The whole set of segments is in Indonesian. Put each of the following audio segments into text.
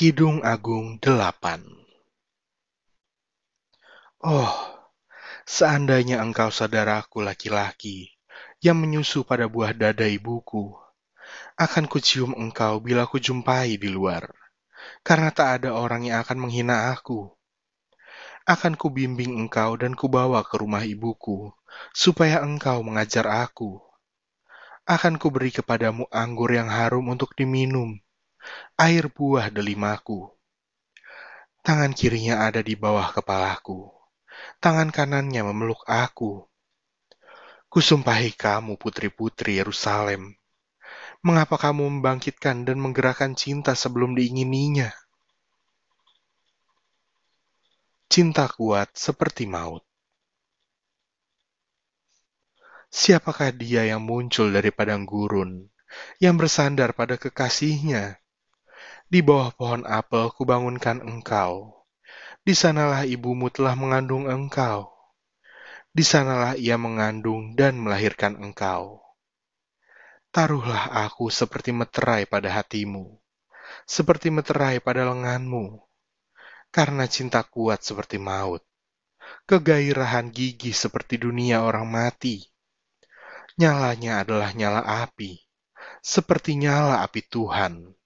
Kidung Agung 8 Oh, seandainya engkau saudaraku laki-laki yang menyusu pada buah dada ibuku, akan kucium engkau bila kujumpai di luar, karena tak ada orang yang akan menghina aku. Akan kubimbing engkau dan kubawa ke rumah ibuku, supaya engkau mengajar aku. Akan kuberi kepadamu anggur yang harum untuk diminum, air buah delimaku. Tangan kirinya ada di bawah kepalaku, tangan kanannya memeluk aku. Kusumpahi kamu putri-putri Yerusalem, mengapa kamu membangkitkan dan menggerakkan cinta sebelum diingininya? Cinta kuat seperti maut. Siapakah dia yang muncul dari padang gurun, yang bersandar pada kekasihnya? Di bawah pohon apel kubangunkan engkau. Di sanalah ibumu telah mengandung engkau. Di sanalah ia mengandung dan melahirkan engkau. Taruhlah aku seperti meterai pada hatimu, seperti meterai pada lenganmu, karena cinta kuat seperti maut, kegairahan gigi seperti dunia orang mati. Nyalanya adalah nyala api, seperti nyala api Tuhan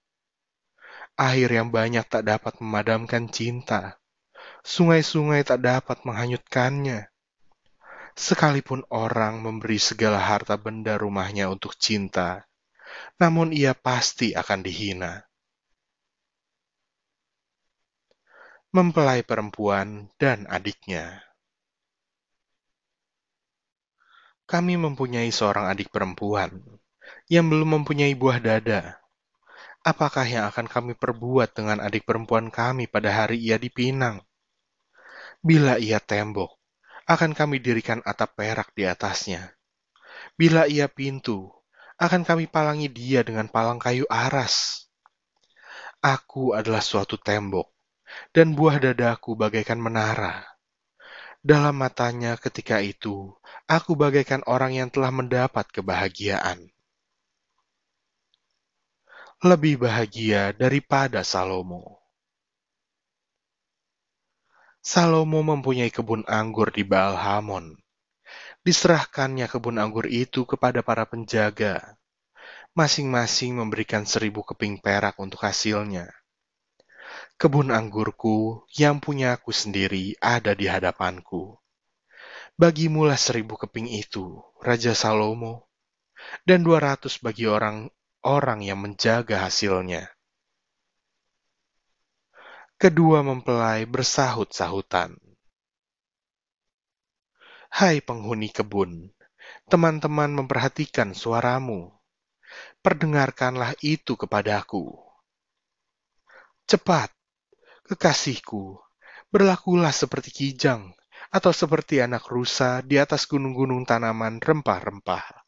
Air yang banyak tak dapat memadamkan cinta. Sungai-sungai tak dapat menghanyutkannya. Sekalipun orang memberi segala harta benda rumahnya untuk cinta, namun ia pasti akan dihina. Mempelai perempuan dan adiknya. Kami mempunyai seorang adik perempuan yang belum mempunyai buah dada Apakah yang akan kami perbuat dengan adik perempuan kami pada hari ia dipinang? Bila ia tembok, akan kami dirikan atap perak di atasnya. Bila ia pintu, akan kami palangi dia dengan palang kayu aras. Aku adalah suatu tembok, dan buah dadaku bagaikan menara. Dalam matanya ketika itu, aku bagaikan orang yang telah mendapat kebahagiaan lebih bahagia daripada Salomo. Salomo mempunyai kebun anggur di Baal Hamon. Diserahkannya kebun anggur itu kepada para penjaga. Masing-masing memberikan seribu keping perak untuk hasilnya. Kebun anggurku yang punya aku sendiri ada di hadapanku. Bagimulah seribu keping itu, Raja Salomo, dan dua ratus bagi orang orang yang menjaga hasilnya. Kedua mempelai bersahut-sahutan. Hai penghuni kebun, teman-teman memperhatikan suaramu. Perdengarkanlah itu kepadaku. Cepat, kekasihku, berlakulah seperti kijang atau seperti anak rusa di atas gunung-gunung tanaman rempah-rempah